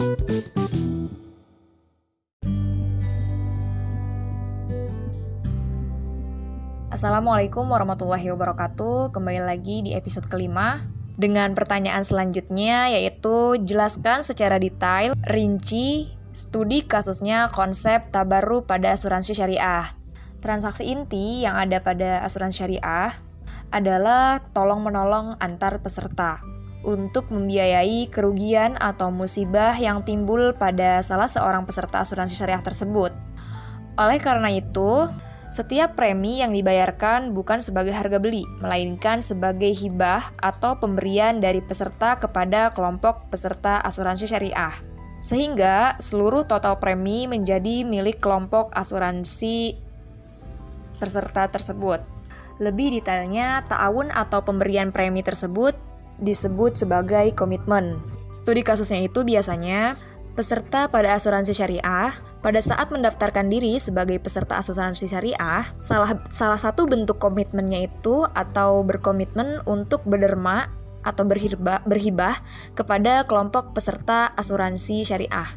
Assalamualaikum warahmatullahi wabarakatuh. Kembali lagi di episode kelima dengan pertanyaan selanjutnya yaitu jelaskan secara detail, rinci, studi kasusnya konsep tabaru pada asuransi syariah. Transaksi inti yang ada pada asuransi syariah adalah tolong-menolong antar peserta untuk membiayai kerugian atau musibah yang timbul pada salah seorang peserta asuransi syariah tersebut. Oleh karena itu, setiap premi yang dibayarkan bukan sebagai harga beli, melainkan sebagai hibah atau pemberian dari peserta kepada kelompok peserta asuransi syariah. Sehingga seluruh total premi menjadi milik kelompok asuransi peserta tersebut. Lebih detailnya, ta'awun atau pemberian premi tersebut disebut sebagai komitmen. Studi kasusnya itu biasanya Peserta pada asuransi syariah, pada saat mendaftarkan diri sebagai peserta asuransi syariah, salah, salah satu bentuk komitmennya itu atau berkomitmen untuk berderma atau berhibah, berhibah kepada kelompok peserta asuransi syariah.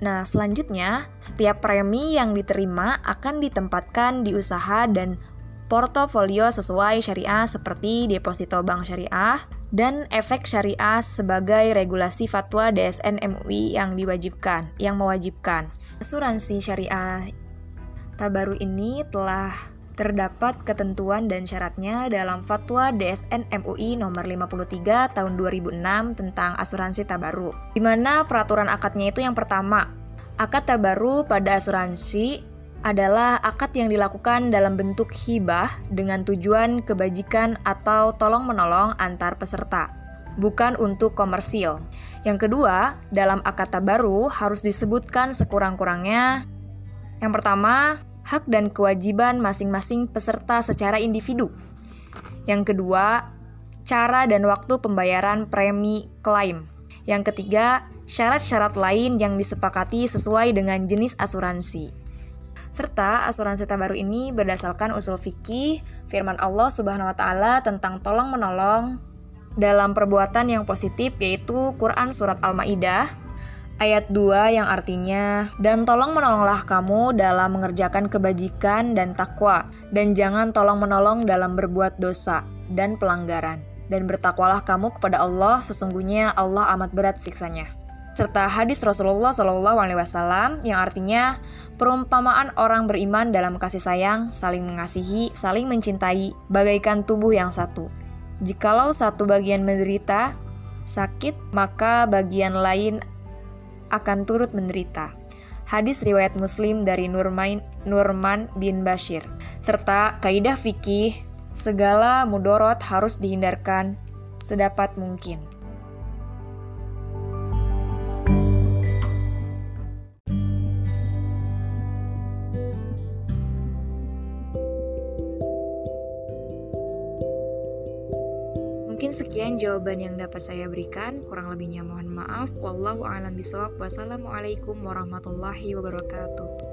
Nah, selanjutnya, setiap premi yang diterima akan ditempatkan di usaha dan portofolio sesuai syariah seperti deposito bank syariah, dan efek syariah sebagai regulasi fatwa DSN MUI yang diwajibkan, yang mewajibkan. Asuransi syariah tabaru ini telah terdapat ketentuan dan syaratnya dalam fatwa DSN MUI nomor 53 tahun 2006 tentang asuransi tabaru. Di mana peraturan akadnya itu yang pertama, akad tabaru pada asuransi adalah akad yang dilakukan dalam bentuk hibah dengan tujuan kebajikan atau tolong-menolong antar peserta, bukan untuk komersil. Yang kedua, dalam akad tabaru harus disebutkan sekurang-kurangnya yang pertama, hak dan kewajiban masing-masing peserta secara individu. Yang kedua, cara dan waktu pembayaran premi klaim. Yang ketiga, syarat-syarat lain yang disepakati sesuai dengan jenis asuransi serta asuransi tabaru ini berdasarkan usul fikih firman Allah Subhanahu wa taala tentang tolong menolong dalam perbuatan yang positif yaitu Quran surat Al-Maidah ayat 2 yang artinya dan tolong menolonglah kamu dalam mengerjakan kebajikan dan takwa dan jangan tolong menolong dalam berbuat dosa dan pelanggaran. Dan bertakwalah kamu kepada Allah sesungguhnya Allah amat berat siksanya serta hadis Rasulullah Shallallahu Alaihi Wasallam yang artinya perumpamaan orang beriman dalam kasih sayang, saling mengasihi, saling mencintai, bagaikan tubuh yang satu. Jikalau satu bagian menderita sakit, maka bagian lain akan turut menderita. Hadis riwayat Muslim dari Nurmain, Nurman bin Bashir serta kaidah fikih segala mudorot harus dihindarkan sedapat mungkin. Mungkin sekian jawaban yang dapat saya berikan. Kurang lebihnya mohon maaf. Wallahu a'lam bishawab. Wassalamualaikum warahmatullahi wabarakatuh.